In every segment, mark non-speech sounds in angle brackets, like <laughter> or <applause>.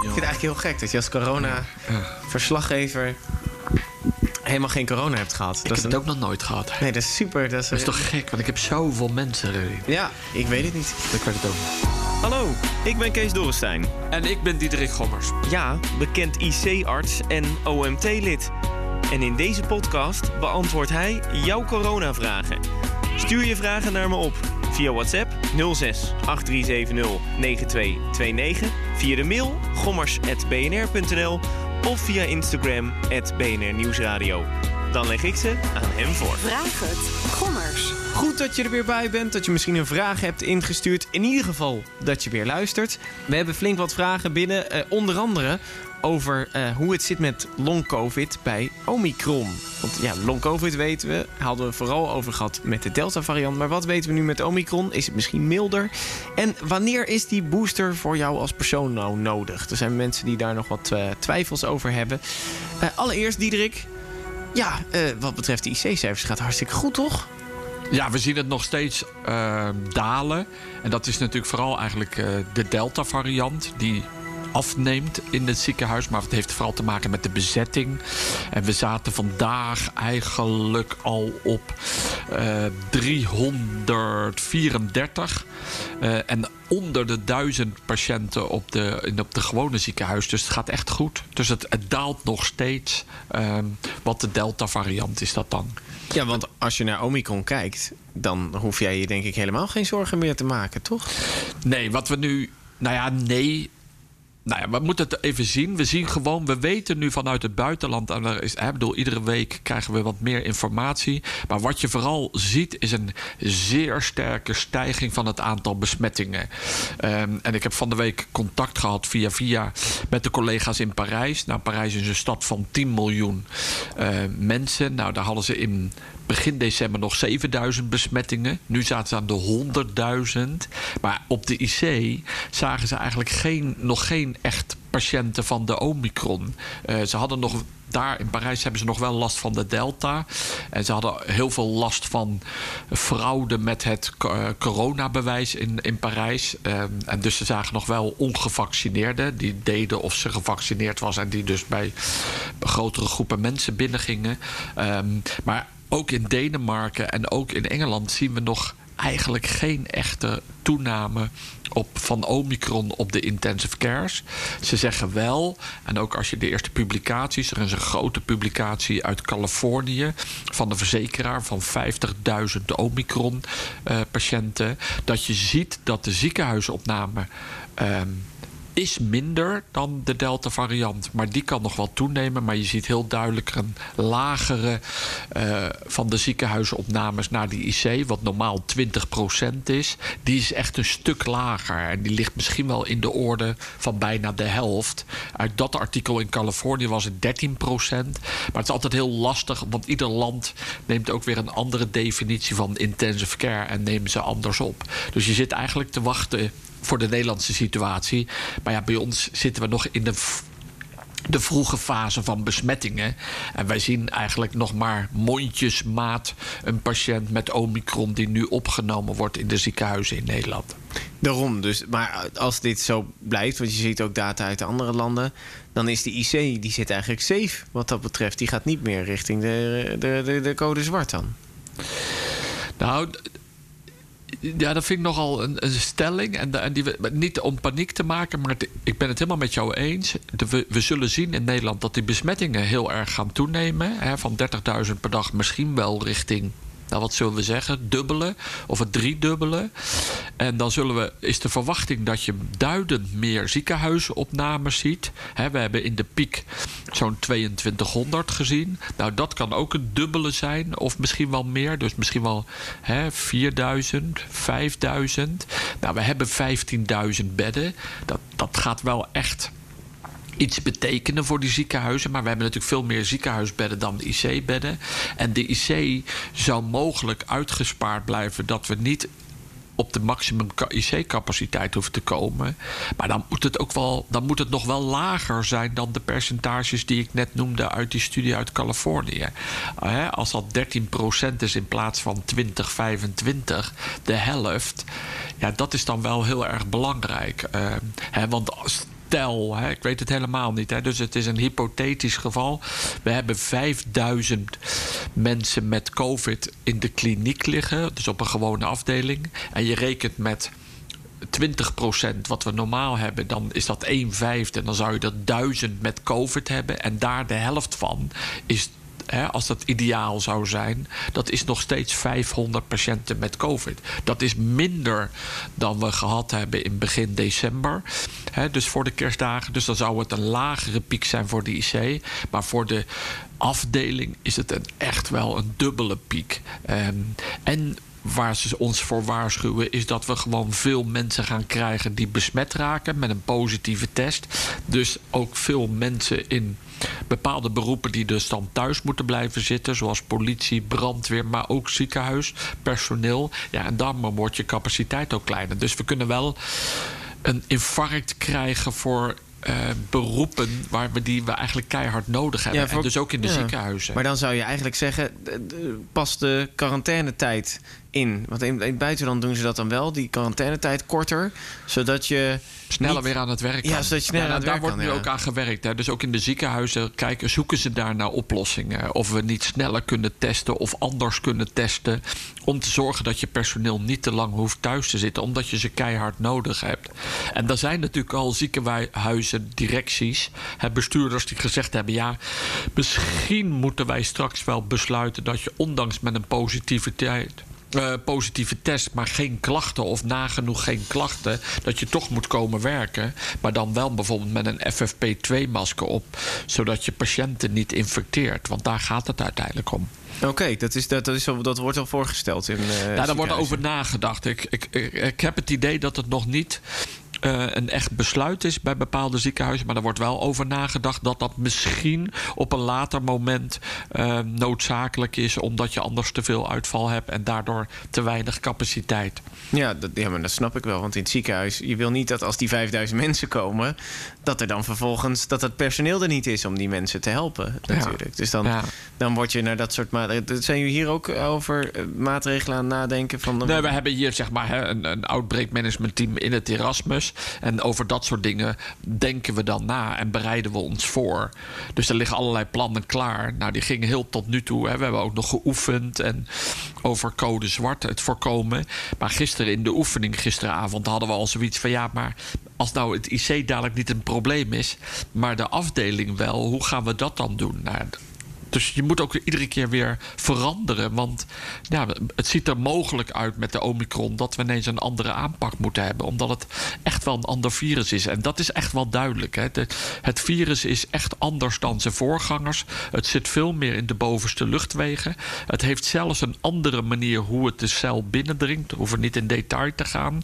vind het eigenlijk heel gek dat je als corona-verslaggever helemaal geen corona hebt gehad. Ik dat heb is het ook nog nooit gehad. Nee, dat is super. Dat is, Dat is toch gek, want ik heb zoveel mensen erin. Ja, ik weet het niet. Ik weet het ook niet. Hallo, ik ben Kees Dorrestein. En ik ben Diederik Gommers. Ja, bekend IC-arts en OMT-lid. En in deze podcast beantwoordt hij jouw coronavragen. Stuur je vragen naar me op via WhatsApp 06 8370 9229, via de mail gommers.bnr.nl of via Instagram BNR Nieuwsradio. Dan leg ik ze aan hem voor. Vraag het. Gommers. Goed dat je er weer bij bent, dat je misschien een vraag hebt ingestuurd. In ieder geval dat je weer luistert. We hebben flink wat vragen binnen, eh, onder andere over eh, hoe het zit met long-covid bij Omicron. Want ja, long-covid weten we, hadden we vooral over gehad met de Delta-variant. Maar wat weten we nu met Omicron? Is het misschien milder? En wanneer is die booster voor jou als persoon nou nodig? Er zijn mensen die daar nog wat eh, twijfels over hebben. Eh, allereerst, Diederik. Ja, wat betreft de IC-cijfers gaat hartstikke goed, toch? Ja, we zien het nog steeds dalen. En dat is natuurlijk vooral eigenlijk de Delta-variant die afneemt in het ziekenhuis. Maar het heeft vooral te maken met de bezetting. En we zaten vandaag eigenlijk al op eh 334. Eh, en onder de duizend patiënten op de, in, op de gewone ziekenhuis. Dus het gaat echt goed. Dus het, het daalt nog steeds. Ehm, wat de Delta-variant is dat dan. Ja, want als je naar Omicron kijkt, dan hoef jij je denk ik helemaal geen zorgen meer te maken, toch? Nee, wat we nu. Nou ja, nee. Nou ja, we moeten het even zien. We zien gewoon, we weten nu vanuit het buitenland. En er is, hè, bedoel, iedere week krijgen we wat meer informatie. Maar wat je vooral ziet, is een zeer sterke stijging van het aantal besmettingen. Ehm, en ik heb van de week contact gehad via via met de collega's in Parijs. Nou, Parijs is een stad van 10 miljoen eh, mensen. Nou, daar hadden ze in begin december nog 7000 besmettingen. Nu zaten ze aan de 100.000. Maar op de IC zagen ze eigenlijk geen, nog geen echt patiënten van de Omicron. Eh, ze hadden nog. Daar in Parijs hebben ze nog wel last van de Delta. En ze hadden heel veel last van fraude met het eh, coronabewijs in, in Parijs. Eh, en dus ze zagen nog wel ongevaccineerden. Die deden of ze gevaccineerd was. En die dus bij grotere groepen mensen binnengingen. Ehm, maar ook in Denemarken en ook in Engeland zien we nog eigenlijk geen echte toename op, van Omicron op de intensive cares. Ze zeggen wel, en ook als je de eerste publicaties, er is een grote publicatie uit Californië van de verzekeraar van 50.000 Omicron-patiënten, dat je ziet dat de ziekenhuisopname. ehm, is minder dan de Delta-variant. Maar die kan nog wel toenemen. Maar je ziet heel duidelijk een lagere eh, van de ziekenhuisopnames naar die IC, wat normaal 20% is. Die is echt een stuk lager. En die ligt misschien wel in de orde van bijna de helft. Uit dat artikel in Californië was het 13%. Maar het is altijd heel lastig, want ieder land neemt ook weer een andere definitie van intensive care en neemt ze anders op. Dus je zit eigenlijk te wachten voor de Nederlandse situatie. Maar ja, bij ons zitten we nog in de, de vroege fase van besmettingen. En wij zien eigenlijk nog maar mondjesmaat een patiënt met Omicron die nu opgenomen wordt in de ziekenhuizen in Nederland. Daarom dus. Maar als dit zo blijft, want je ziet ook data uit de andere landen, dan is de IC die zit eigenlijk safe wat dat betreft. Die gaat niet meer richting de, de, de, de code zwart dan. Nou, ja, dat vind ik nogal een, een stelling. En, en die, niet om paniek te maken, maar ik ben het helemaal met jou eens. We, we zullen zien in Nederland dat die besmettingen heel erg gaan toenemen. Hè, van 30.000 per dag misschien wel richting, nou wat zullen we zeggen, dubbele of het driedubbele. En dan zullen we, is de verwachting dat je duidend meer ziekenhuisopnames ziet. We hebben in de piek zo'n 2200 gezien. Nou, dat kan ook een dubbele zijn, of misschien wel meer. Dus misschien wel hè, 4000, 5000. Nou, we hebben 15.000 bedden. Dat, dat gaat wel echt iets betekenen voor die ziekenhuizen. Maar we hebben natuurlijk veel meer ziekenhuisbedden dan de IC-bedden. En de IC zou mogelijk uitgespaard blijven dat we niet op de maximum IC-capaciteit hoeven te komen. Maar dan moet het ook wel, dan moet het nog wel lager zijn dan de percentages die ik net noemde uit die studie uit Californië. Als dat 13% is in plaats van 20, 25, de helft. Ja, dat is dan wel heel erg belangrijk. Eh, hè, want als, Hè. Ik weet het helemaal niet. Hè. Dus het is een hypothetisch geval. We hebben 5000 mensen met COVID in de kliniek liggen. Dus op een gewone afdeling. En je rekent met 20% wat we normaal hebben, dan is dat 1 vijfde. Dan zou je dat 1000 met COVID hebben. En daar de helft van is Hè, als dat ideaal zou zijn, dat is nog steeds 500 patiënten met COVID. Dat is minder dan we gehad hebben in begin december. Hè, dus voor de kerstdagen. Dus dan zou het een lagere piek zijn voor de IC. Maar voor de afdeling is het een, echt wel een dubbele piek. Um, en waar ze ons voor waarschuwen, is dat we gewoon veel mensen gaan krijgen die besmet raken met een positieve test. Dus ook veel mensen in bepaalde beroepen die dus dan thuis moeten blijven zitten, zoals politie, brandweer, maar ook ziekenhuis, personeel. Ja, en dan wordt je capaciteit ook kleiner. Dus we kunnen wel een infarct krijgen voor uh, beroepen waar we die we eigenlijk keihard nodig hebben. Ja, voor, en dus ook in de ja. ziekenhuizen. Maar dan zou je eigenlijk zeggen, pas de quarantainetijd in. Want in, in het buitenland doen ze dat dan wel, die quarantainetijd korter, zodat je sneller weer aan het werk kan. Ja, zodat je sneller ja, aan het daar werk wordt nu ook aan gewerkt. Hè. Dus ook in de ziekenhuizen kijken, zoeken ze daar naar oplossingen. Of we niet sneller kunnen testen of anders kunnen testen. Om te zorgen dat je personeel niet te lang hoeft thuis te zitten, omdat je ze keihard nodig hebt. En er zijn natuurlijk al ziekenhuizen, directies, bestuurders die gezegd hebben: ja, misschien moeten wij straks wel besluiten dat je ondanks met een positiviteit uh, positieve test, maar geen klachten of nagenoeg geen klachten, dat je toch moet komen werken. Maar dan wel bijvoorbeeld met een FFP2-masker op, zodat je patiënten niet infecteert. Want daar gaat het uiteindelijk om. Oké, dat, is, dat, dat, is, dat wordt al voorgesteld in. Uh, ja, daar wordt over nagedacht. Ik, ik, ik, ik, heb het idee dat het nog niet uh, een echt besluit is bij bepaalde ziekenhuizen. Maar er wordt wel over nagedacht dat dat misschien op een later moment uh, noodzakelijk is. Omdat je anders te veel uitval hebt en daardoor te weinig capaciteit. Ja dat, ja, maar dat snap ik wel. Want in het ziekenhuis, je wil niet dat als die 5000 <laughs> mensen komen, dat er dan vervolgens dat het personeel er niet is om die mensen te helpen. Natuurlijk. Ja. Dus dan, ja. dan word je naar dat soort maatregelen. Zijn jullie hier ook over eh, maatregelen aan nadenken? Van de... Nee, we hebben hier zeg maar een, een outbreak management team in het Erasmus. En over dat soort dingen denken we dan na en bereiden we ons voor. Dus er liggen allerlei plannen klaar. Nou, die gingen heel tot nu toe. Hè. We hebben ook nog geoefend en over code zwart het voorkomen. Maar gisteren in de oefening, gisteravond, hadden we al zoiets van ja, maar als nou het IC dadelijk niet een probleem is, maar de afdeling wel, hoe gaan we dat dan doen? Nou, dus je moet ook iedere keer weer veranderen. Want ja, het ziet er mogelijk uit met de Omicron dat we ineens een andere aanpak moeten hebben. Omdat het echt wel een ander virus is. En dat is echt wel duidelijk. Hè. Het virus is echt anders dan zijn voorgangers. Het zit veel meer in de bovenste luchtwegen. Het heeft zelfs een andere manier hoe het de cel binnendringt. We hoeven niet in detail te gaan.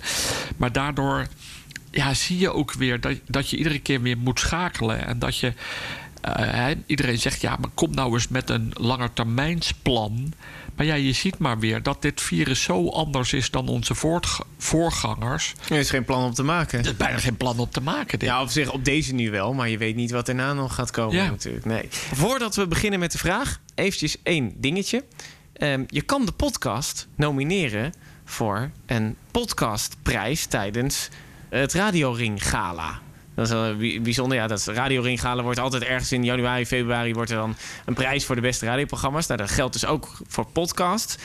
Maar daardoor ja, zie je ook weer dat, dat je iedere keer weer moet schakelen. En dat je uh, iedereen zegt ja, maar kom nou eens met een langetermijnsplan. Maar ja, je ziet maar weer dat dit virus zo anders is dan onze voorgangers. Er is geen plan op te maken. Er is bijna geen plan op te maken. Dit. Ja, op zich op deze nu wel, maar je weet niet wat erna nog gaat komen ja. natuurlijk. Nee. Voordat we beginnen met de vraag, eventjes één dingetje. Um, je kan de podcast nomineren voor een podcastprijs tijdens het Radio Ring Gala. Dat is wel bijzonder. Ja, dat Radio Ringhalen wordt altijd ergens in januari, februari... wordt er dan een prijs voor de beste radioprogramma's. Nou, dat geldt dus ook voor podcast.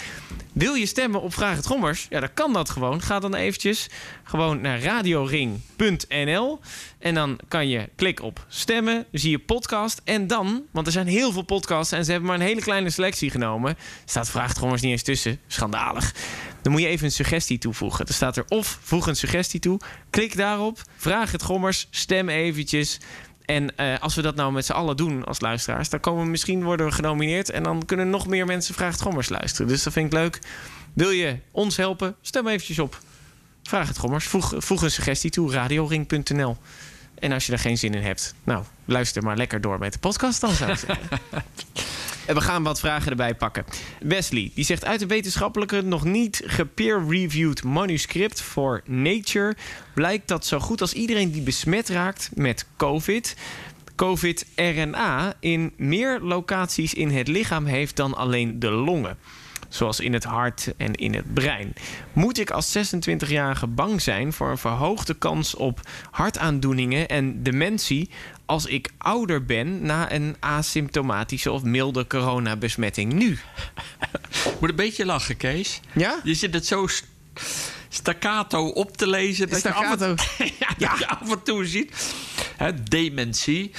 Wil je stemmen op Vraag het Gommers? Ja, dan kan dat gewoon. Ga dan eventjes gewoon naar radioring.nl. En dan kan je klikken op stemmen, zie je podcast. En dan, want er zijn heel veel podcasts... en ze hebben maar een hele kleine selectie genomen... staat Vraag het Gommers niet eens tussen. Schandalig. Dan moet je even een suggestie toevoegen. Er staat er of voeg een suggestie toe. Klik daarop, vraag het Gommers, stem eventjes... En uh, als we dat nou met z'n allen doen als luisteraars, dan komen we misschien worden we genomineerd. En dan kunnen nog meer mensen Vraag het Gommers luisteren. Dus dat vind ik leuk. Wil je ons helpen? Stem eventjes op. Vraag het Gommers. Voeg, voeg een suggestie toe. Radioring.nl. En als je er geen zin in hebt, nou, luister maar lekker door met de podcast dan, zou ik zeggen. <laughs> En we gaan wat vragen erbij pakken. Wesley, die zegt uit een wetenschappelijke, nog niet gepeer-reviewed manuscript voor Nature... blijkt dat zo goed als iedereen die besmet raakt met COVID... COVID-RNA in meer locaties in het lichaam heeft dan alleen de longen. Zoals in het hart en in het brein. Moet ik als 26-jarige bang zijn voor een verhoogde kans op hartaandoeningen en dementie als ik ouder ben na een asymptomatische of milde coronabesmetting nu? <laughs> Moet een beetje lachen, Kees. Ja? Je zit het zo staccato op te lezen. Dat je, af en, Staccato. <laughs> ja, dat je af en toe ziet. Dementie.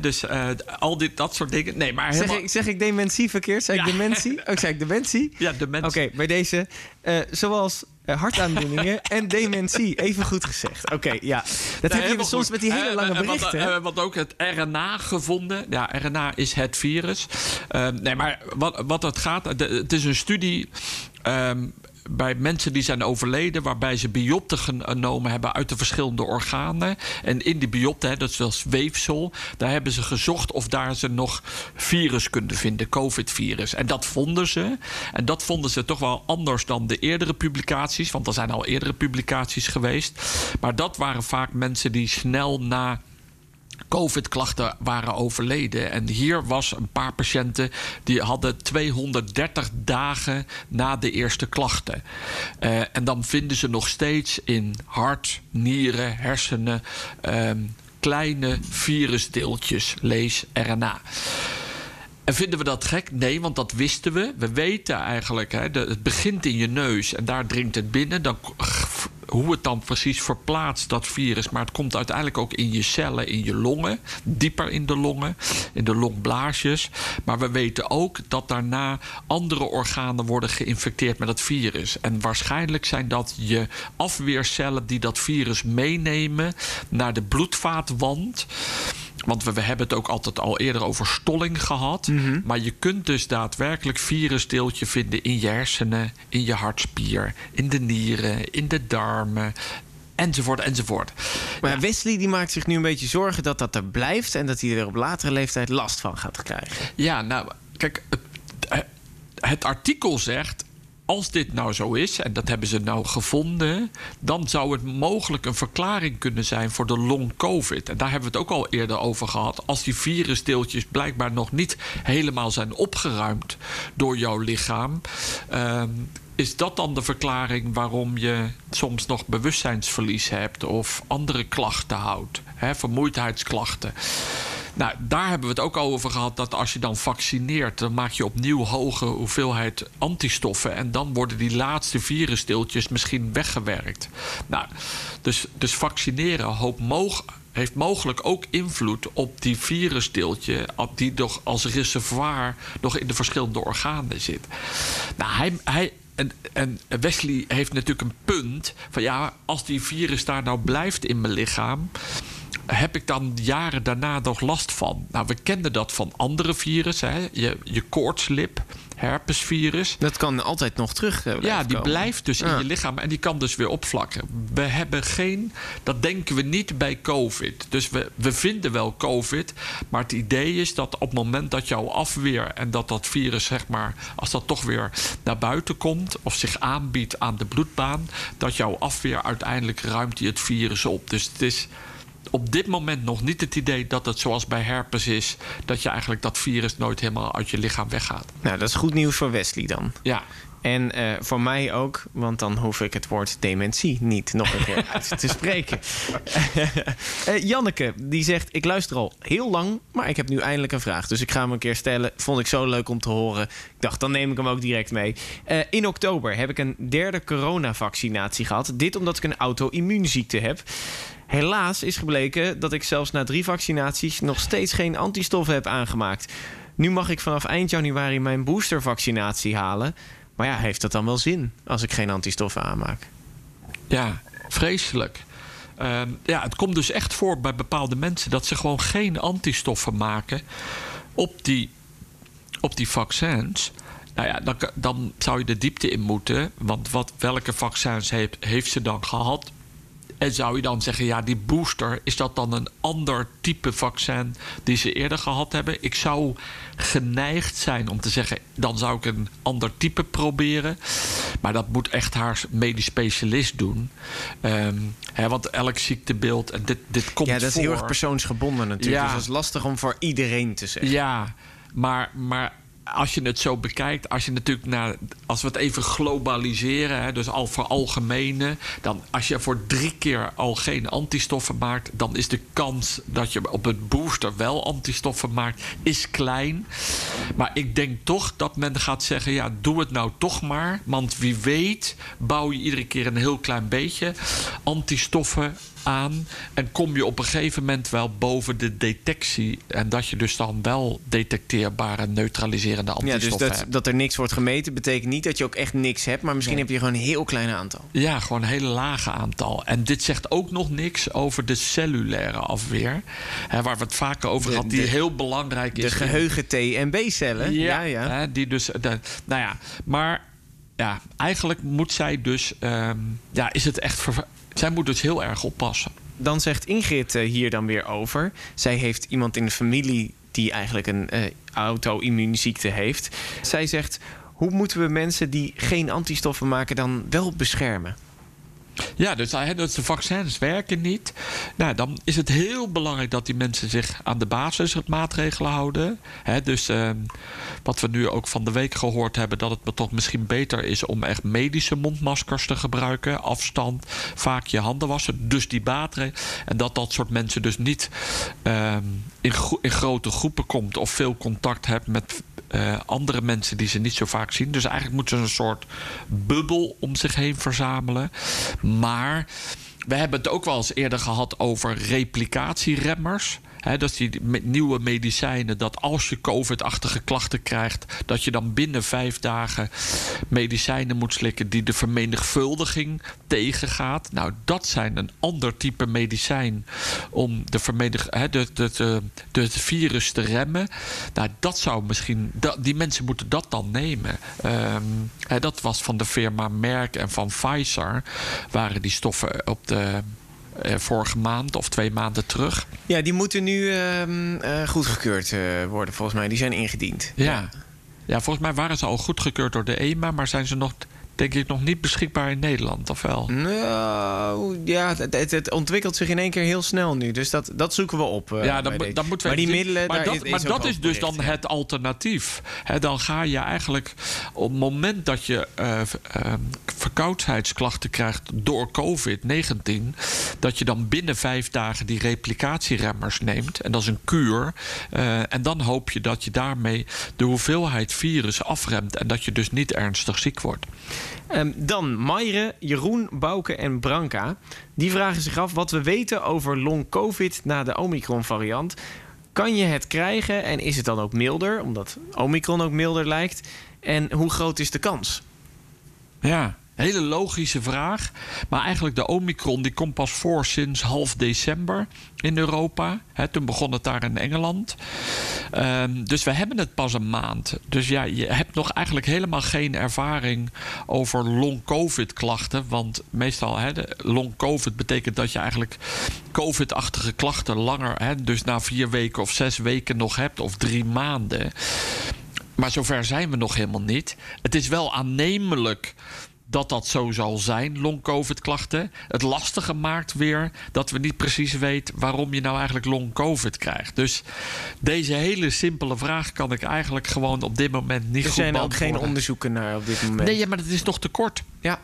Dus eh, al dit, dat soort dingen. Nee, maar Zeg ik, zeg ik dementie verkeerd? Zeg ik Ja. dementie? Oh, zeg ik dementie? <laughs> Ja, dementie. Oké, bij deze. eh, zoals eh, hartaandoeningen <laughs> en dementie. Even goed gezegd. Oké, ja. Dat Nee, heb je soms goed. met die hele lange wat- berichten. eh, Wat ook het RNA gevonden. Ja, RNA is het virus. Nee, maar wat, wat het gaat... de- het is een studie... ehm, bij mensen die zijn overleden, waarbij ze biopten genomen hebben uit de verschillende organen. En in die biopten, dat is wel weefsel, daar hebben ze gezocht of daar ze nog virus konden vinden, COVID-virus. En dat vonden ze. En dat vonden ze toch wel anders dan de eerdere publicaties, want er zijn al eerdere publicaties geweest. Maar dat waren vaak mensen die snel na COVID-klachten waren overleden. En hier was een paar patiënten die hadden 230 dagen na de eerste klachten. Eh, en dan vinden ze nog steeds in hart, nieren, hersenen ehm, kleine virusdeeltjes, lees RNA. En vinden we dat gek? Nee, want dat wisten we. We weten eigenlijk, hè, het begint in je neus en daar dringt het binnen. Dan, hoe het dan precies verplaatst, dat virus. Maar het komt uiteindelijk ook in je cellen, in je longen. Dieper in de longen, in de longblaasjes. Maar we weten ook dat daarna andere organen worden geïnfecteerd met het virus. En waarschijnlijk zijn dat je afweercellen die dat virus meenemen naar de bloedvaatwand. Want we, we hebben het ook altijd al eerder over stolling gehad. Maar je kunt dus daadwerkelijk virusdeeltje vinden in je hersenen, in je hartspier, in de nieren, in de darmen. Enzovoort, enzovoort. Maar Wesley die maakt zich nu een beetje zorgen dat dat er blijft... en dat hij er op latere leeftijd last van gaat krijgen. Ja, nou, kijk, het, het artikel zegt. Als dit nou zo is, en dat hebben ze nou gevonden, dan zou het mogelijk een verklaring kunnen zijn voor de long-COVID. En daar hebben we het ook al eerder over gehad. Als die virusdeeltjes blijkbaar nog niet helemaal zijn opgeruimd door jouw lichaam, ehm, is dat dan de verklaring waarom je soms nog bewustzijnsverlies hebt of andere klachten houdt, hè, vermoeidheidsklachten? Nou, daar hebben we het ook al over gehad dat als je dan vaccineert, dan maak je opnieuw hoge hoeveelheid antistoffen. En dan worden die laatste virusdeeltjes misschien weggewerkt. Nou, dus, dus vaccineren hoop heeft mogelijk ook invloed op die virusdeeltje, die nog als reservoir nog in de verschillende organen zit. Nou, hij. hij en, en Wesley heeft natuurlijk een punt van ja, als die virus daar nou blijft in mijn lichaam, heb ik dan jaren daarna nog last van? Nou, we kenden dat van andere virussen. Hè? Je, je koortslip, herpesvirus. Dat kan altijd nog terug eh, Ja, die komen. blijft dus in je lichaam en die kan dus weer opvlakken. We hebben geen, dat denken we niet bij COVID. Dus we, we vinden wel COVID, maar het idee is dat op het moment dat jouw afweer en dat dat virus, zeg maar, als dat toch weer naar buiten komt of zich aanbiedt aan de bloedbaan, dat jouw afweer uiteindelijk ruimt die het virus op. Dus het is op dit moment nog niet het idee dat het zoals bij herpes is, dat je eigenlijk dat virus nooit helemaal uit je lichaam weggaat. Nou, dat is goed nieuws voor Wesley dan. Ja. En eh, voor mij ook, want dan hoef ik het woord dementie niet nog een keer uit te spreken. <laughs> Eh, Janneke, die zegt: Ik luister al heel lang, maar ik heb nu eindelijk een vraag. Dus ik ga hem een keer stellen. Vond ik zo leuk om te horen. Ik dacht, dan neem ik hem ook direct mee. Eh, in oktober heb ik een derde coronavaccinatie gehad. Dit omdat ik een auto-immuunziekte heb. Helaas is gebleken dat ik zelfs na drie vaccinaties nog steeds geen antistoffen heb aangemaakt. Nu mag ik vanaf eind januari mijn boostervaccinatie halen. Maar ja, heeft dat dan wel zin als ik geen antistoffen aanmaak? Ja, vreselijk. Ehm, ja, het komt dus echt voor bij bepaalde mensen dat ze gewoon geen antistoffen maken op die, op die vaccins. Nou ja, dan, dan zou je de diepte in moeten. Want wat, welke vaccins heeft, heeft ze dan gehad? En zou je dan zeggen, ja, die booster, is dat dan een ander type vaccin die ze eerder gehad hebben? Ik zou geneigd zijn om te zeggen, dan zou ik een ander type proberen. Maar dat moet echt haar medisch specialist doen. Ehm, hè, want elk ziektebeeld, en dit, dit komt Ja, dat is voor. heel erg persoonsgebonden natuurlijk. Ja. Dus dat is lastig om voor iedereen te zeggen. Ja, maar, maar als je het zo bekijkt, als je natuurlijk naar, als we het even globaliseren, hè, dus al voor algemene, dan als je voor drie keer al geen antistoffen maakt, dan is de kans dat je op het booster wel antistoffen maakt, is klein. Maar ik denk toch dat men gaat zeggen, ja, doe het nou toch maar, want wie weet bouw je iedere keer een heel klein beetje antistoffen aan. En kom je op een gegeven moment wel boven de detectie. En dat je dus dan wel detecteerbare neutraliserende Ja, dus dat, hebt. dat er niks wordt gemeten betekent niet dat je ook echt niks hebt. Maar misschien heb je gewoon een heel klein aantal. Ja, gewoon een hele lage aantal. En dit zegt ook nog niks over de cellulaire afweer. Hè, waar we het vaker over De- hadden, die de- heel belangrijk is. De geheugen T en B-cellen. Ja, ja. Hè, die dus, de, nou ja, maar ja, eigenlijk moet zij dus, ehm, ja, is het echt, zij moet dus heel erg oppassen. Dan zegt Ingrid eh, hier dan weer over. Zij heeft iemand in de familie die eigenlijk een eh, auto-immuunziekte heeft. Zij zegt, hoe moeten we mensen die geen antistoffen maken dan wel beschermen? Ja, dus, de vaccins werken niet. Nou, dan is het heel belangrijk dat die mensen zich aan de basismaatregelen houden. Dus ehm, wat we nu ook van de week gehoord hebben, dat het toch misschien beter is om echt medische mondmaskers te gebruiken. Afstand, vaak je handen wassen. Dus die maatregelen. En dat dat soort mensen dus niet ehm, in, in grote groepen komt of veel contact hebt met eh, andere mensen die ze niet zo vaak zien. Dus eigenlijk moeten ze een soort bubbel om zich heen verzamelen. Maar we hebben het ook wel eens eerder gehad over replicatieremmers. Dat die me- nieuwe medicijnen, dat als je COVID-achtige klachten krijgt, dat je dan binnen vijf dagen medicijnen moet slikken die de vermenigvuldiging tegengaat. Nou, dat zijn een ander type medicijn om de, vermenig, hè, de, de, virus te remmen. Nou, dat zou misschien, dat, die mensen moeten dat dan nemen. Ehm, dat was van de firma Merck en van Pfizer, waren die stoffen op de. Eh, vorige maand of twee maanden terug. Ja, die moeten nu ehm, eh, goedgekeurd eh, worden, volgens mij. Die zijn ingediend. Ja. ja, volgens mij waren ze al goedgekeurd door de EMA, maar zijn ze nog, denk ik, nog niet beschikbaar in Nederland, of wel? Nou, ja, het, het, het ontwikkelt zich in één keer heel snel nu. Dus dat, dat zoeken we op. eh, ja, dan, dan moeten we maar die middelen, Maar dat, is, maar dat is dus dan het alternatief. Hè, dan ga je eigenlijk op het moment dat je eh, v- eh, verkoudheidsklachten krijgt door COVID-19, dat je dan binnen vijf dagen die replicatieremmers neemt. En dat is een kuur. Eh, en dan hoop je dat je daarmee de hoeveelheid virus afremt en dat je dus niet ernstig ziek wordt. Ehm, dan Maire, Jeroen, Bouke en Branka. Die vragen zich af wat we weten over long-covid na de Omicron-variant. Kan je het krijgen en is het dan ook milder? Omdat Omicron ook milder lijkt. En hoe groot is de kans? Ja, hele logische vraag. Maar eigenlijk de Omicron die komt pas voor sinds half december in Europa. Hè, toen begon het daar in Engeland. Ehm, dus we hebben het pas een maand. Dus ja, je hebt nog eigenlijk helemaal geen ervaring over long-covid klachten. Want meestal, hè, long-covid betekent dat je eigenlijk covid-achtige klachten langer, hè, dus na vier weken of zes weken nog hebt, of drie maanden. Maar zover zijn we nog helemaal niet. Het is wel aannemelijk dat dat zo zal zijn, long-covid-klachten. Het lastige maakt weer dat we niet precies weten waarom je nou eigenlijk long-covid krijgt. Dus deze hele simpele vraag kan ik eigenlijk gewoon op dit moment niet Er goed zijn ook geen beantwoorden. onderzoeken naar op dit moment. Nee, ja, maar dat is nog te kort. Ja,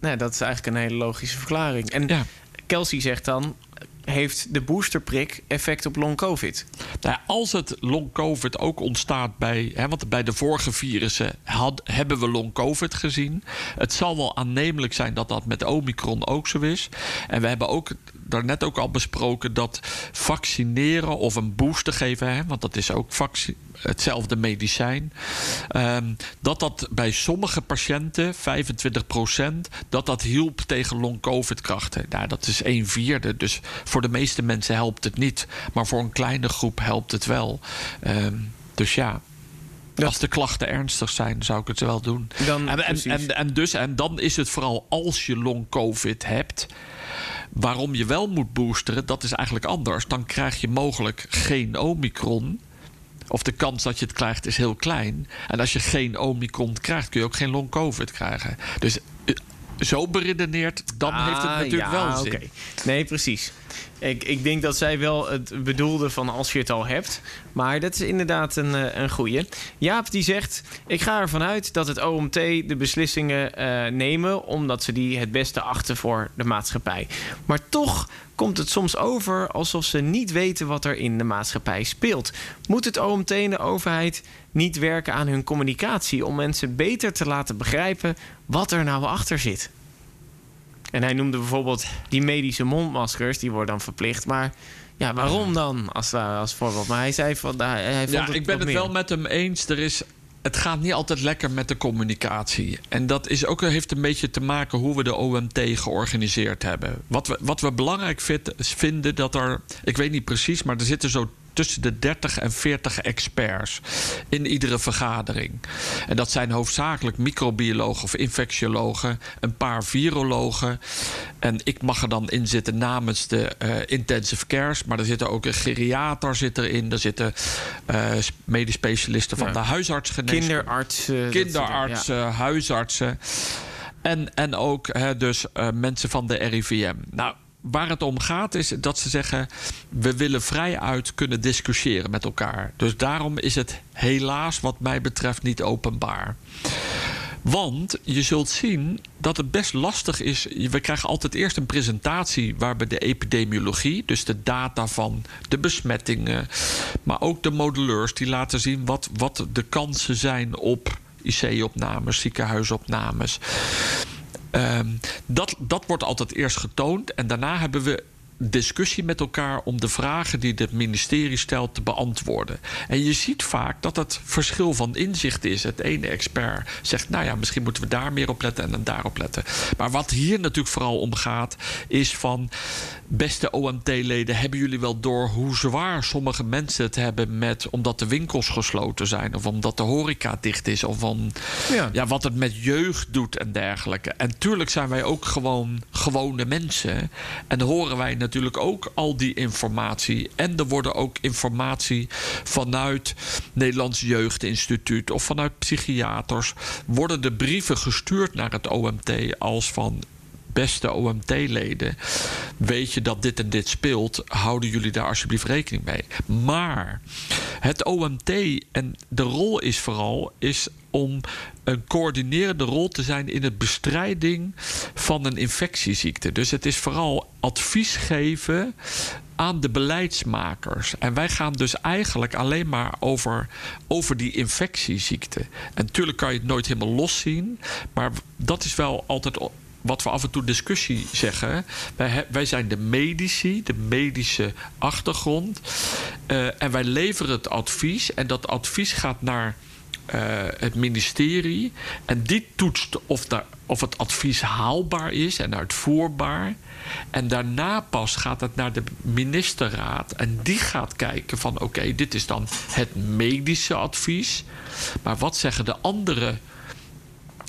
nou, dat is eigenlijk een hele logische verklaring. En Ja. Kelsey zegt dan... heeft de boosterprik effect op long-covid? Nou als het long-covid ook ontstaat bij... Hè, want bij de vorige virussen hebben we long-covid gezien. Het zal wel aannemelijk zijn dat dat met Omicron ook zo is. En we hebben ook daarnet ook al besproken... dat vaccineren of een booster geven... Hè, want dat is ook vaccin, hetzelfde medicijn... ehm, dat dat bij sommige patiënten, 25% dat dat hielp tegen long-covid-krachten. Nou, dat is een vierde, dus voor de meeste mensen helpt het niet. Maar voor een kleine groep helpt het wel. Ehm, dus ja, Dat- als de klachten ernstig zijn, zou ik het wel doen. Dan, En, en, en, dus, en dan is het vooral als je long-covid hebt. Waarom je wel moet boosteren, dat is eigenlijk anders. Dan krijg je mogelijk geen omicron. Of de kans dat je het krijgt is heel klein. En als je geen omicron krijgt, kun je ook geen long-covid krijgen. Dus zo beredeneerd, dan heeft het Ah, natuurlijk ja, wel zin. Nee, precies. Ik, ik denk dat zij wel het bedoelde van als je het al hebt. Maar dat is inderdaad een, eh, een goeie. Jaap die zegt... Ik ga ervan uit dat het OMT de beslissingen eh, nemen... omdat ze die het beste achten voor de maatschappij. Maar toch komt het soms over alsof ze niet weten wat er in de maatschappij speelt. Moet het OMT en de overheid niet werken aan hun communicatie... om mensen beter te laten begrijpen wat er nou achter zit? En hij noemde bijvoorbeeld die medische mondmaskers, die worden dan verplicht. Maar ja, waarom dan als, als voorbeeld? Maar hij zei van, hij, hij vond Ja, het ik ben het meer. wel met hem eens. Er is, het gaat niet altijd lekker met de communicatie. En dat is ook, heeft een beetje te maken hoe we de OMT georganiseerd hebben. Wat we, wat we belangrijk vind- vinden, dat er, ik weet niet precies, maar er zitten zo tussen de 30 en 40 experts in iedere vergadering. En dat zijn hoofdzakelijk microbiologen of infectiologen, een paar virologen. En ik mag er dan in zitten namens de eh, intensive cares. Maar er zitten ook een geriater zit erin. Er zitten eh, medisch specialisten van Ja. de huisartsgeneeskunde. Kinderartsen. Kinderartsen, huisartsen. En, en ook hè, dus eh, mensen van de RIVM. Nou, waar het om gaat is dat ze zeggen... we willen vrijuit kunnen discussiëren met elkaar. Dus daarom is het helaas wat mij betreft niet openbaar. Want je zult zien dat het best lastig is. We krijgen altijd eerst een presentatie waarbij de epidemiologie, dus de data van de besmettingen, maar ook de modelleurs, die laten zien wat, wat de kansen zijn op IC-opnames, ziekenhuisopnames. Ehm, dat, dat wordt altijd eerst getoond. En daarna hebben we discussie met elkaar om de vragen die het ministerie stelt te beantwoorden. En je ziet vaak dat het verschil van inzicht is. Het ene expert zegt, nou ja, misschien moeten we daar meer op letten en dan daarop letten. Maar wat hier natuurlijk vooral om gaat, is van beste OMT-leden, hebben jullie wel door hoe zwaar sommige mensen het hebben met omdat de winkels gesloten zijn of omdat de horeca dicht is of Ja. ja, wat het met jeugd doet en dergelijke. En tuurlijk zijn wij ook gewoon gewone mensen. En horen wij natuurlijk ook al die informatie. En er worden ook informatie vanuit Nederlands Jeugdinstituut of vanuit psychiaters. Worden de brieven gestuurd naar het OMT als van. Beste OMT-leden, weet je dat dit en dit speelt? Houden jullie daar alsjeblieft rekening mee? Maar het OMT en de rol is vooral is om een coördinerende rol te zijn in het bestrijding van een infectieziekte. Dus het is vooral advies geven aan de beleidsmakers. En wij gaan dus eigenlijk alleen maar over, over die infectieziekte. En natuurlijk kan je het nooit helemaal los zien, maar dat is wel altijd wat we af en toe discussie zeggen. Wij, wij zijn de medici, de medische achtergrond. Eh, en wij leveren het advies. En dat advies gaat naar eh, het ministerie. En die toetst of, daar, of het advies haalbaar is en uitvoerbaar. En daarna pas gaat het naar de ministerraad. En die gaat kijken van oké, dit is dan het medische advies. Maar wat zeggen de andere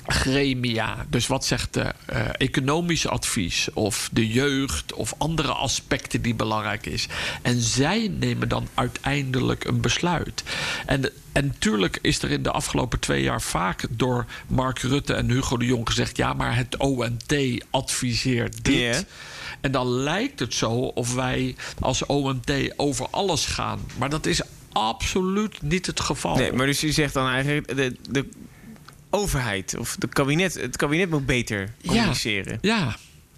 gremia. Dus wat zegt de eh, economisch advies of de jeugd of andere aspecten die belangrijk is. En zij nemen dan uiteindelijk een besluit. En, en natuurlijk is er in de afgelopen twee jaar vaak door Mark Rutte en Hugo de Jong gezegd: ja, maar het OMT adviseert dit. En dan lijkt het zo of wij als OMT over alles gaan. Maar dat is absoluut niet het geval. Nee, maar dus je zegt dan eigenlijk... De, de overheid of de kabinet, het kabinet moet beter communiceren. Ja,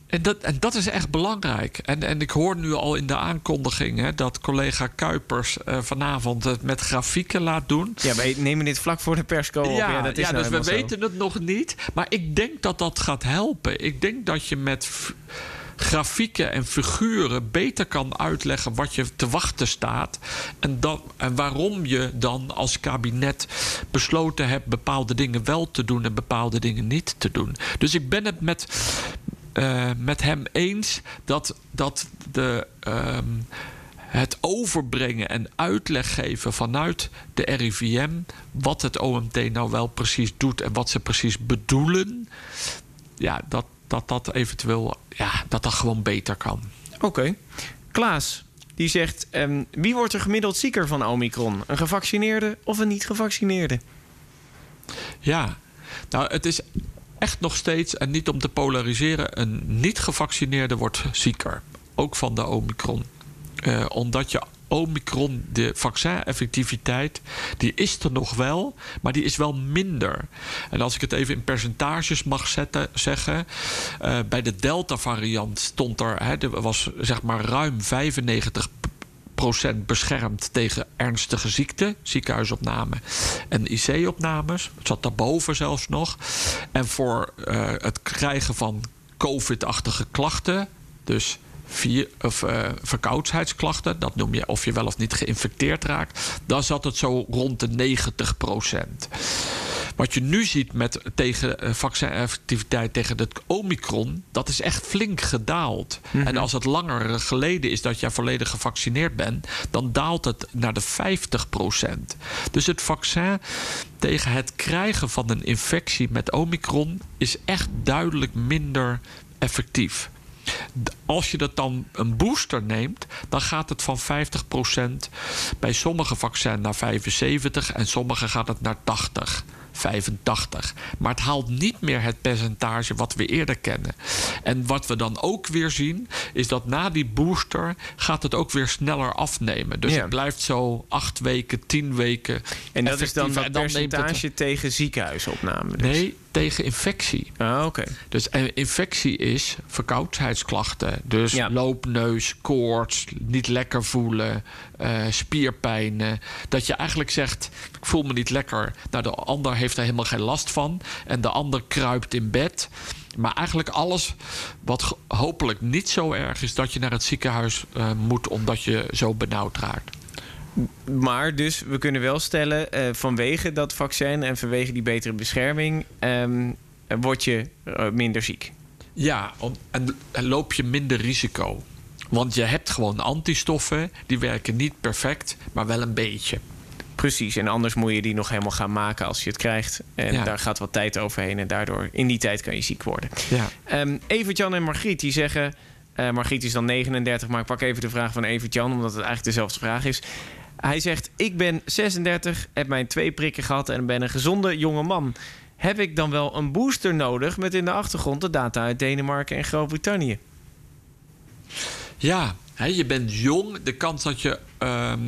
en dat, en dat is echt belangrijk. En, en ik hoor nu al in de aankondiging hè, dat collega Kuipers eh, vanavond het met grafieken laat doen. Ja, wij nemen dit vlak voor de persco op. Ja, dat is ja nou dus we zo. weten het nog niet. Maar ik denk dat dat gaat helpen. Ik denk dat je met grafieken en figuren beter kan uitleggen wat je te wachten staat. En, dat, en waarom je dan als kabinet besloten hebt bepaalde dingen wel te doen en bepaalde dingen niet te doen. Dus ik ben het met, eh, met hem eens dat, dat de. ehm, het overbrengen en uitleg geven vanuit de RIVM wat het OMT nou wel precies doet en wat ze precies bedoelen, ja, dat dat, dat eventueel ja, dat dat gewoon beter kan. Oké. Klaas, die zegt... ehm, wie wordt er gemiddeld zieker van Omicron? Een gevaccineerde of een niet-gevaccineerde? Ja, nou, het is echt nog steeds, en niet om te polariseren, een niet-gevaccineerde wordt zieker. ook van de Omicron. Uh, omdat je Omicron, de vaccineffectiviteit, die is er nog wel, maar die is wel minder. En als ik het even in percentages mag zetten, zeggen, uh, bij de Delta-variant stond er, hè, er was zeg maar ruim 95% beschermd tegen ernstige ziekten, ziekenhuisopname en IC-opnames. Het zat daarboven zelfs nog. En voor uh, het krijgen van COVID-achtige klachten, dus vier, of, uh, verkoudheidsklachten, dat noem je of je wel of niet geïnfecteerd raakt, dan zat het zo rond de 90 procent. Wat je nu ziet met tegen uh, vaccineffectiviteit tegen het Omicron, dat is echt flink gedaald. Mm -hmm. En als het langer geleden is dat jij volledig gevaccineerd bent, dan daalt het naar de 50 procent. Dus het vaccin tegen het krijgen van een infectie met Omicron is echt duidelijk minder effectief. Als je dat dan een booster neemt, dan gaat het van 50% bij sommige vaccins naar 75 en sommige gaat het naar 80. 85. Maar het haalt niet meer het percentage wat we eerder kennen. En wat we dan ook weer zien, is dat na die booster gaat het ook weer sneller afnemen. Dus Ja. het blijft zo acht weken, tien weken. En dat is dan het- percentage tegen ziekenhuisopname. Dus. Nee, tegen infectie. Ah, oké. Dus en infectie is verkoudheidsklachten. Dus Ja. loopneus, koorts, niet lekker voelen, eh, spierpijnen. Dat je eigenlijk zegt, ik voel me niet lekker. Nou, de ander heeft er helemaal geen last van. En de ander kruipt in bed. Maar eigenlijk alles wat hopelijk niet zo erg is... dat je naar het ziekenhuis eh, moet omdat je zo benauwd raakt. Maar dus we kunnen wel stellen, eh, vanwege dat vaccin en vanwege die betere bescherming, ehm, word je eh, minder ziek. Ja, om- en en loop je minder risico. Want je hebt gewoon antistoffen, die werken niet perfect, maar wel een beetje. Precies, en anders moet je die nog helemaal gaan maken als je het krijgt. En Ja. daar gaat wat tijd overheen en daardoor in die tijd kan je ziek worden. Ja. Ehm Evert-Jan en Margriet die zeggen... Margriet is dan 39, maar ik pak even de vraag van Evert-Jan... omdat het eigenlijk dezelfde vraag is. Hij zegt, ik ben 36, heb mijn twee prikken gehad... en ben een gezonde jonge man. Heb ik dan wel een booster nodig... met in de achtergrond de data uit Denemarken en Groot-Brittannië? Ja, je bent jong. De kans dat je ehm,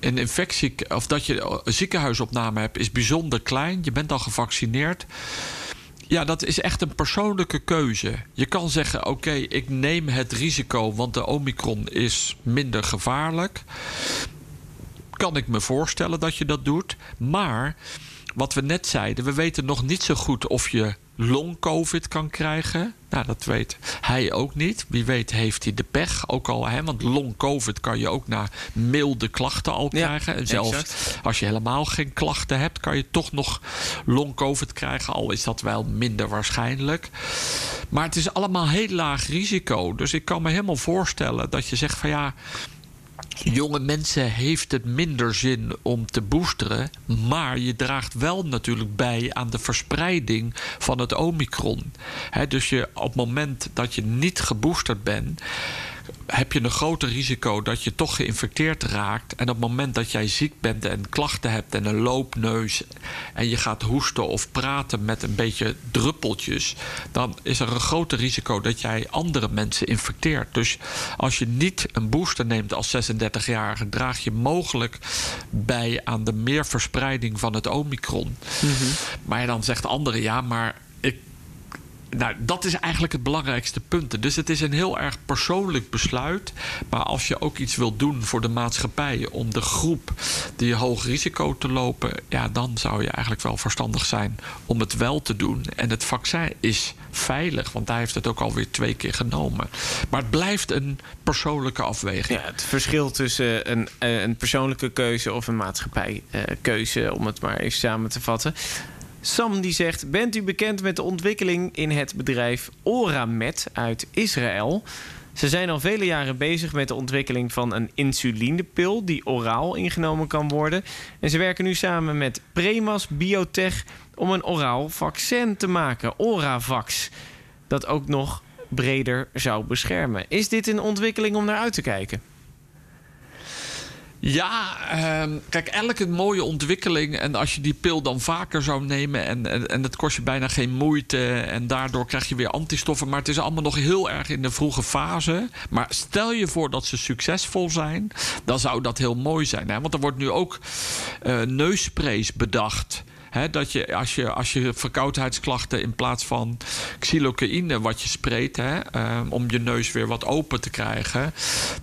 een infectie of dat je een ziekenhuisopname hebt, is bijzonder klein. Je bent al gevaccineerd. Ja, dat is echt een persoonlijke keuze. Je kan zeggen: oké, ik neem het risico, want de Omicron is minder gevaarlijk. Kan ik me voorstellen dat je dat doet. Maar wat we net zeiden, we weten nog niet zo goed of je long-covid kan krijgen. Nou, dat weet hij ook niet. Wie weet heeft hij de pech ook al. Hè? Want long-covid kan je ook na milde klachten al Ja, krijgen. En zelfs exact. als je helemaal geen klachten hebt, kan je toch nog long-covid krijgen. Al is dat wel minder waarschijnlijk. Maar het is allemaal heel laag risico. Dus ik kan me helemaal voorstellen dat je zegt van ja jonge mensen heeft het minder zin om te boosteren. Maar je draagt wel natuurlijk bij aan de verspreiding van het Omicron. Dus je, op het moment dat je niet geboosterd bent. Heb je een groter risico dat je toch geïnfecteerd raakt. En op het moment dat jij ziek bent en klachten hebt en een loopneus. en je gaat hoesten of praten met een beetje druppeltjes. dan is er een groter risico dat jij andere mensen infecteert. Dus als je niet een booster neemt als 36-jarige. draag je mogelijk bij aan de meerverspreiding van het Omicron. Maar dan zegt de andere ja, maar ik nou, dat is eigenlijk het belangrijkste punt. Dus het is een heel erg persoonlijk besluit. Maar als je ook iets wilt doen voor de maatschappij om de groep die hoog risico te lopen, ja, dan zou je eigenlijk wel verstandig zijn om het wel te doen. En het vaccin is veilig, want hij heeft het ook alweer twee keer genomen. Maar het blijft een persoonlijke afweging. Ja, het verschil tussen een, eh, een persoonlijke keuze of een maatschappijkeuze, om het maar even samen te vatten. Sam die zegt: Bent u bekend met de ontwikkeling in het bedrijf Oramed uit Israël? Ze zijn al vele jaren bezig met de ontwikkeling van een insulinepil die oraal ingenomen kan worden. En ze werken nu samen met Premas Biotech om een oraal vaccin te maken, Oravax, dat ook nog breder zou beschermen. Is dit een ontwikkeling om naar uit te kijken? Ja, ehm, kijk, elke mooie ontwikkeling. En als je die pil dan vaker zou nemen. En, en, en dat kost je bijna geen moeite. En daardoor krijg je weer antistoffen. Maar het is allemaal nog heel erg in de vroege fase. Maar stel je voor dat ze succesvol zijn. Dan zou dat heel mooi zijn. Hè? Want er wordt nu ook uh, bedacht dat je als, je als je verkoudheidsklachten in plaats van xylocaïne wat je spreekt, ehm, om je neus weer wat open te krijgen,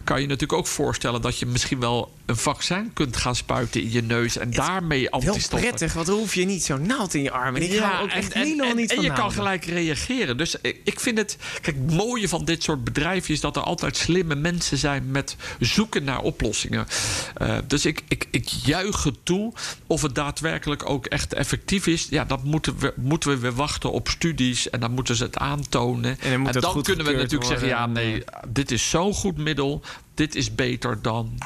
kan je natuurlijk ook voorstellen dat je misschien wel een vaccin kunt gaan spuiten in je neus en daarmee antistoffen. Heel prettig, want dan hoef je niet zo naald in je armen. Ik ja, ook echt en, helemaal niet En je kan gelijk reageren. Dus ik vind het, kijk, het mooie van dit soort bedrijven is dat er altijd slimme mensen zijn met zoeken naar oplossingen. Uh, dus ik, ik, ik juich het toe of het daadwerkelijk ook echt effectief is, ja, dat moeten we, moeten we weer wachten op studies en dan moeten ze het aantonen. En dan, en dan kunnen we natuurlijk zeggen: ja, nee, dit is zo'n goed middel, dit is beter dan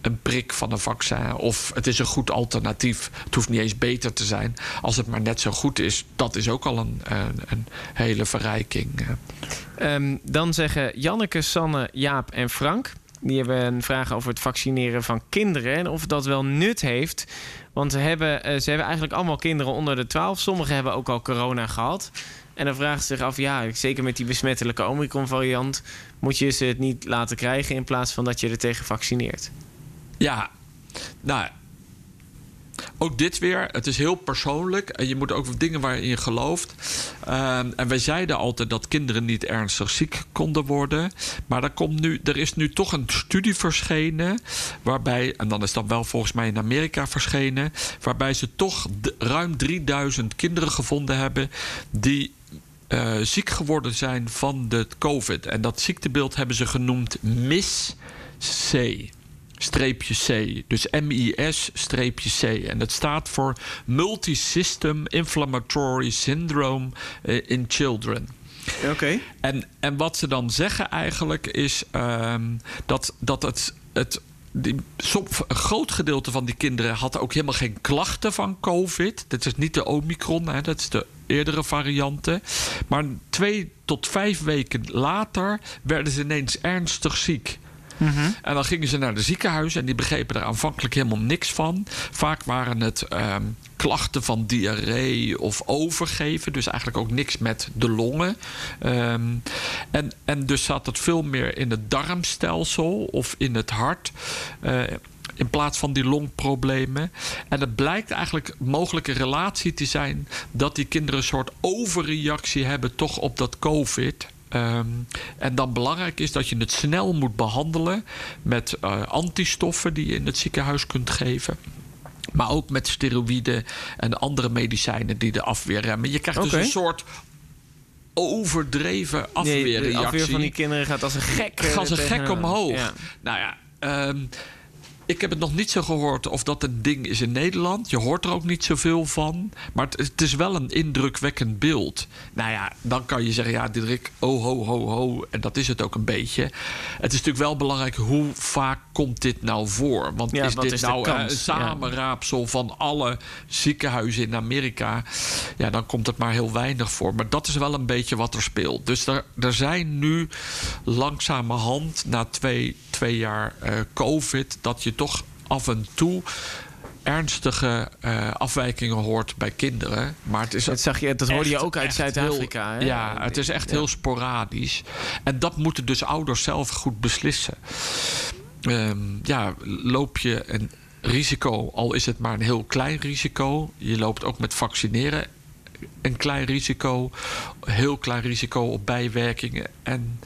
een prik van een vaccin. Of het is een goed alternatief. Het hoeft niet eens beter te zijn. Als het maar net zo goed is, dat is ook al een, een, een hele verrijking. Um, dan zeggen Janneke, Sanne, Jaap en Frank. Die hebben een vraag over het vaccineren van kinderen. En of dat wel nut heeft want ze hebben, eh, ze hebben eigenlijk allemaal kinderen onder de 12. Sommigen hebben ook al corona gehad. En dan vraagt ze zich af, ja, zeker met die besmettelijke Omicron-variant... moet je ze het niet laten krijgen in plaats van dat je er tegen vaccineert? Ja, nou, ook dit weer, het is heel persoonlijk. En je moet ook dingen waarin je gelooft. Ehm, en wij zeiden altijd dat kinderen niet ernstig ziek konden worden. Maar er, komt nu, er is nu toch een studie verschenen. Waarbij, en dan is dat wel volgens mij in Amerika verschenen. Waarbij ze toch ruim 3000 kinderen gevonden hebben. die uh, ziek geworden zijn van de COVID. En dat ziektebeeld hebben ze genoemd MIS-C streepje C. Dus MIS streepje C. En dat staat voor Multisystem Inflammatory Syndrome eh, in Children. Oké. En, en wat ze dan zeggen eigenlijk is um, dat, dat het, het die, een groot gedeelte van die kinderen had ook helemaal geen klachten van COVID. Dat is niet de Omicron, hè, dat is de eerdere varianten. Maar twee tot vijf weken later werden ze ineens ernstig ziek. Mhm. En dan gingen ze naar de ziekenhuis en die begrepen er aanvankelijk helemaal niks van. Vaak waren het ehm, klachten van diarree of overgeven. Dus eigenlijk ook niks met de longen. Ehm, en, en dus zat het veel meer in het darmstelsel of in het hart. Uh, in plaats van die longproblemen. En het blijkt eigenlijk mogelijke relatie te zijn dat die kinderen een soort overreactie hebben toch op dat COVID. Um, en dan belangrijk is dat je het snel moet behandelen met uh, antistoffen die je in het ziekenhuis kunt geven. Maar ook met steroïden en andere medicijnen die de afweer remmen. Je krijgt dus een soort overdreven afweerreactie. Nee, de afweer van die kinderen gaat als een gek. Gaat als een gek omhoog. Ja. Nou ja, um, ik heb het nog niet zo gehoord of dat een ding is in Nederland. Je hoort er ook niet zoveel van. Maar het, is wel een indrukwekkend beeld. Nou ja, dan kan je zeggen, ja, Diederik, oh ho, ho, ho. En dat is het ook een beetje. Het is natuurlijk wel belangrijk, hoe vaak komt dit nou voor? Want is dit nou een samenraapsel van alle ziekenhuizen in Amerika? Ja, dan komt het maar heel weinig voor. Maar dat is wel een beetje wat er speelt. Dus er, er zijn nu langzamerhand, na twee, twee jaar uh, COVID... dat je toch af en toe ernstige uh, afwijkingen hoort bij kinderen. Maar het is dat, zag je, dat hoorde je ook uit Zuid-Afrika. Ja, het is echt heel sporadisch. En dat moeten dus ouders zelf goed beslissen. Um, ja, loop je een risico, al is het maar een heel klein risico. Je loopt ook met vaccineren een klein risico, heel klein risico op bijwerkingen. En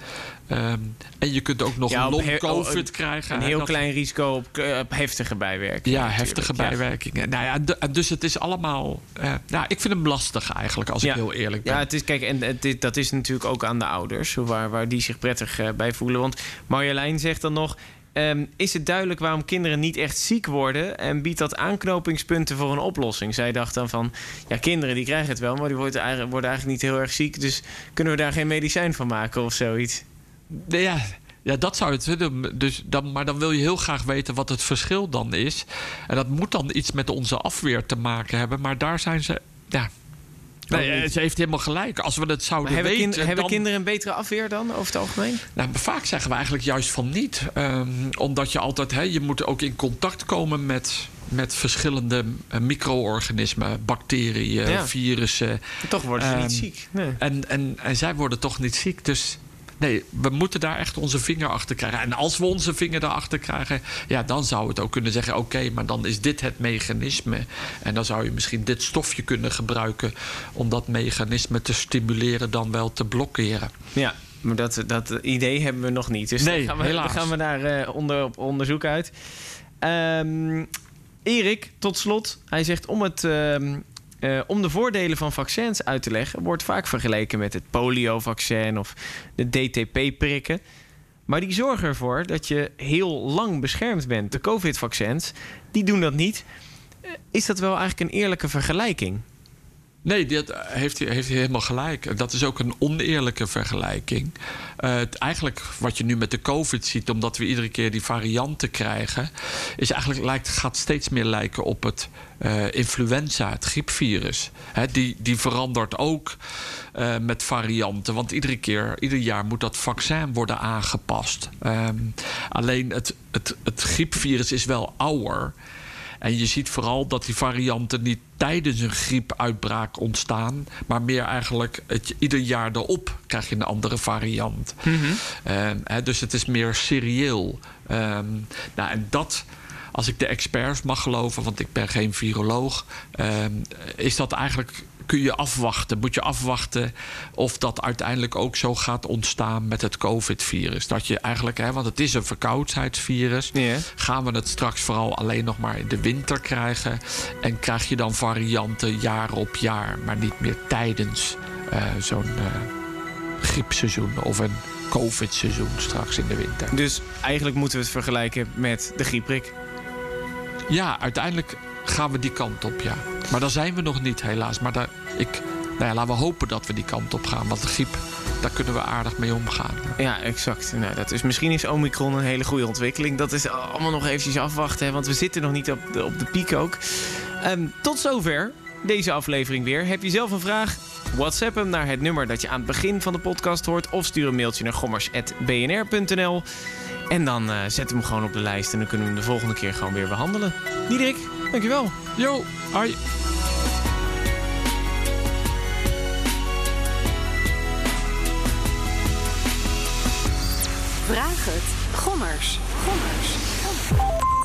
Um, en je kunt ook nog ja, long-covid krijgen. Een heel klein risico op, op, heftige bijwerkingen. Ja, heftige bijwerkingen. Nou ja, dus het is allemaal... Uh, nou, ik vind hem lastig eigenlijk, als ik heel eerlijk ben. Ja, het is, kijk, en het, dat is natuurlijk ook aan de ouders... waar, waar die zich prettig uh, bij voelen. Want Marjolein zegt dan nog... Um, is het duidelijk waarom kinderen niet echt ziek worden en biedt dat aanknopingspunten voor een oplossing? Zij dacht dan van, ja, kinderen die krijgen het wel, maar die worden eigenlijk, niet heel erg ziek, dus kunnen we daar geen medicijn van maken of zoiets? Ja, ja, dat zou het. Dus dan, maar dan wil je heel graag weten wat het verschil dan is. En dat moet dan iets met onze afweer te maken hebben. Maar daar zijn ze. Ja, Nee, eh, ze heeft helemaal gelijk. Als we het zouden hebben, weten... kind- hebben kinderen een betere afweer dan, over het algemeen? Nou, vaak zeggen we eigenlijk juist van niet. Ehm, omdat je altijd, hè, je moet ook in contact komen met, met verschillende eh, micro-organismen, bacteriën, Ja. virussen. Toch worden ze Ehm, niet ziek. Nee. En, en, en zij worden toch niet ziek. Dus nee, we moeten daar echt onze vinger achter krijgen. En als we onze vinger erachter krijgen, ja, dan zou het ook kunnen zeggen: oké, maar dan is dit het mechanisme. En dan zou je misschien dit stofje kunnen gebruiken om dat mechanisme te stimuleren, dan wel te blokkeren. Ja, maar dat, dat idee hebben we nog niet. Dus Nee, dan gaan we, dan gaan we daar eh, onder, op onderzoek uit. Ehm, Erik, tot slot. Hij zegt om, het, ehm, eh, om de voordelen van vaccins uit te leggen... wordt vaak vergeleken met het poliovaccin of de DTP-prikken. Maar die zorgen ervoor dat je heel lang beschermd bent. De COVID-vaccins, die doen dat niet. Eh, Is dat wel eigenlijk een eerlijke vergelijking? Nee, dat heeft hij, heeft helemaal gelijk. Dat is ook een oneerlijke vergelijking. Eh, eigenlijk wat je nu met de COVID ziet, omdat we iedere keer die varianten krijgen, is eigenlijk lijkt, gaat steeds meer lijken op het eh, influenza, het griepvirus. Die, die verandert ook eh, met varianten. Want iedere keer, ieder jaar moet dat vaccin worden aangepast. Ehm, alleen het, het, het griepvirus is wel ouder. En je ziet vooral dat die varianten niet tijdens een griepuitbraak ontstaan, maar meer eigenlijk het, ieder jaar erop krijg je een andere variant. Ehm, hè, dus het is meer serieel. Ehm, nou, en dat, als ik de experts mag geloven, want ik ben geen viroloog, ehm, is dat eigenlijk. Kun je afwachten, moet je afwachten of dat uiteindelijk ook zo gaat ontstaan met het COVID-virus. Dat je eigenlijk, hè, want het is een verkoudheidsvirus, gaan we het straks vooral alleen nog maar in de winter krijgen? En krijg je dan varianten jaar op jaar, maar niet meer tijdens eh, zo'n eh, griepseizoen of een COVID-seizoen straks in de winter? Dus eigenlijk moeten we het vergelijken met de griepprik. Ja, uiteindelijk gaan we die kant op, ja. Maar daar zijn we nog niet, helaas. Maar daar, ik, nou ja, laten we hopen dat we die kant op gaan. Want de griep, daar kunnen we aardig mee omgaan. Ja, exact. Nou, dat is, misschien is Omicron een hele goede ontwikkeling. Dat is allemaal nog eventjes afwachten, hè, want we zitten nog niet op de, op de piek ook. Ehm, tot zover deze aflevering weer. Heb je zelf een vraag? WhatsApp hem naar het nummer dat je aan het begin van de podcast hoort... of stuur een mailtje naar gommers.bnr.nl. En dan eh, zet hem gewoon op de lijst en dan kunnen we hem de volgende keer gewoon weer behandelen. Diederik, dankjewel. Jo, hoi. Vraag het. Gommers. Gommers.